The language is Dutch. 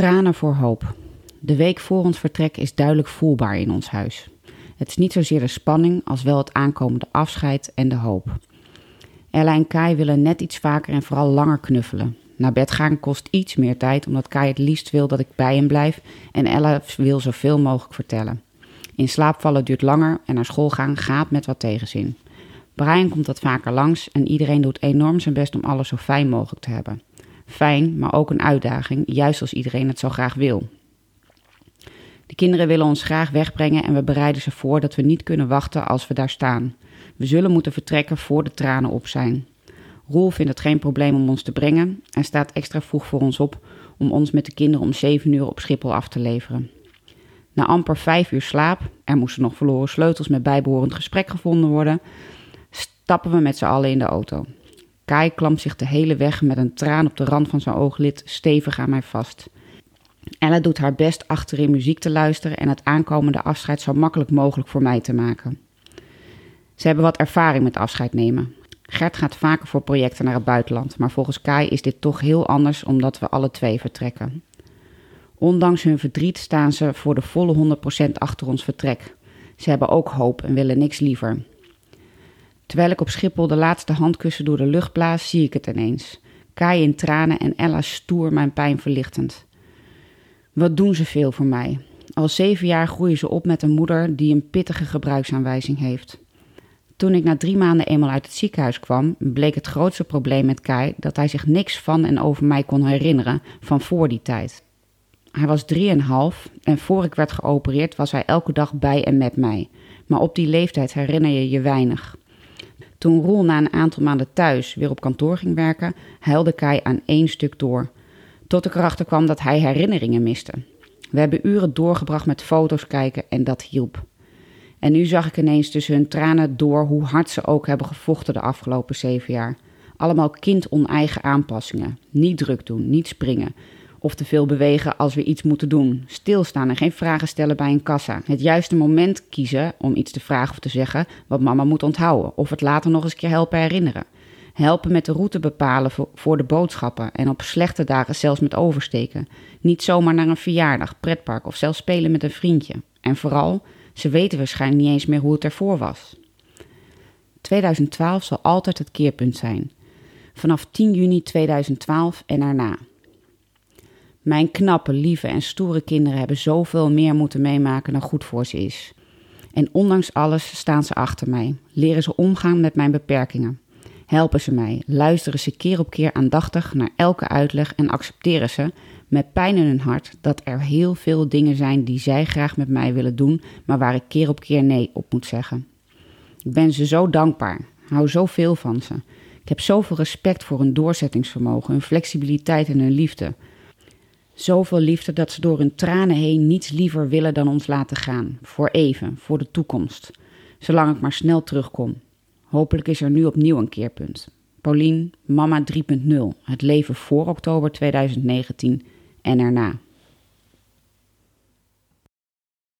Tranen voor hoop. De week voor ons vertrek is duidelijk voelbaar in ons huis. Het is niet zozeer de spanning als wel het aankomende afscheid en de hoop. Ella en Kai willen net iets vaker en vooral langer knuffelen. Naar bed gaan kost iets meer tijd, omdat Kai het liefst wil dat ik bij hem blijf en Ella wil zoveel mogelijk vertellen. In slaap vallen duurt langer en naar school gaan gaat met wat tegenzin. Brian komt wat vaker langs en iedereen doet enorm zijn best om alles zo fijn mogelijk te hebben. Fijn, maar ook een uitdaging, juist als iedereen het zo graag wil. De kinderen willen ons graag wegbrengen en we bereiden ze voor dat we niet kunnen wachten als we daar staan. We zullen moeten vertrekken voor de tranen op zijn. Roel vindt het geen probleem om ons te brengen en staat extra vroeg voor ons op om ons met de kinderen om 7 uur op Schiphol af te leveren. Na amper vijf uur slaap, er moesten nog verloren sleutels met bijbehorend gesprek gevonden worden, stappen we met z'n allen in de auto. Kai klampt zich de hele weg met een traan op de rand van zijn ooglid stevig aan mij vast. Ella doet haar best achterin muziek te luisteren en het aankomende afscheid zo makkelijk mogelijk voor mij te maken. Ze hebben wat ervaring met afscheid nemen. Gert gaat vaker voor projecten naar het buitenland, maar volgens Kai is dit toch heel anders omdat we alle twee vertrekken. Ondanks hun verdriet staan ze voor de volle 100% achter ons vertrek. Ze hebben ook hoop en willen niks liever. Terwijl ik op Schiphol de laatste handkussen door de lucht blaas, zie ik het ineens. Kai in tranen en Ella stoer mijn pijn verlichtend. Wat doen ze veel voor mij? Al zeven jaar groeien ze op met een moeder die een pittige gebruiksaanwijzing heeft. Toen ik na drie maanden eenmaal uit het ziekenhuis kwam, bleek het grootste probleem met Kai dat hij zich niks van en over mij kon herinneren van voor die tijd. Hij was drieënhalf en voor ik werd geopereerd was hij elke dag bij en met mij. Maar op die leeftijd herinner je je weinig. Toen Roel na een aantal maanden thuis weer op kantoor ging werken, huilde Kai aan één stuk door. Tot ik erachter kwam dat hij herinneringen miste. We hebben uren doorgebracht met foto's kijken en dat hielp. En nu zag ik ineens tussen hun tranen door hoe hard ze ook hebben gevochten de afgelopen zeven jaar. Allemaal kind-oneigen aanpassingen. Niet druk doen, niet springen. Of te veel bewegen als we iets moeten doen. Stilstaan en geen vragen stellen bij een kassa. Het juiste moment kiezen om iets te vragen of te zeggen wat mama moet onthouden. Of het later nog eens keer helpen herinneren. Helpen met de route bepalen voor de boodschappen en op slechte dagen zelfs met oversteken. Niet zomaar naar een verjaardag, pretpark of zelfs spelen met een vriendje. En vooral, ze weten waarschijnlijk niet eens meer hoe het ervoor was. 2012 zal altijd het keerpunt zijn. Vanaf 10 juni 2012 en daarna. Mijn knappe, lieve en stoere kinderen hebben zoveel meer moeten meemaken dan goed voor ze is. En ondanks alles staan ze achter mij, leren ze omgaan met mijn beperkingen. Helpen ze mij, luisteren ze keer op keer aandachtig naar elke uitleg en accepteren ze, met pijn in hun hart, dat er heel veel dingen zijn die zij graag met mij willen doen, maar waar ik keer op keer nee op moet zeggen. Ik ben ze zo dankbaar, hou zoveel van ze. Ik heb zoveel respect voor hun doorzettingsvermogen, hun flexibiliteit en hun liefde. Zoveel liefde dat ze door hun tranen heen niets liever willen dan ons laten gaan. Voor even, voor de toekomst. Zolang ik maar snel terugkom. Hopelijk is er nu opnieuw een keerpunt. Paulien, Mama 3.0. Het leven voor oktober 2019 en erna.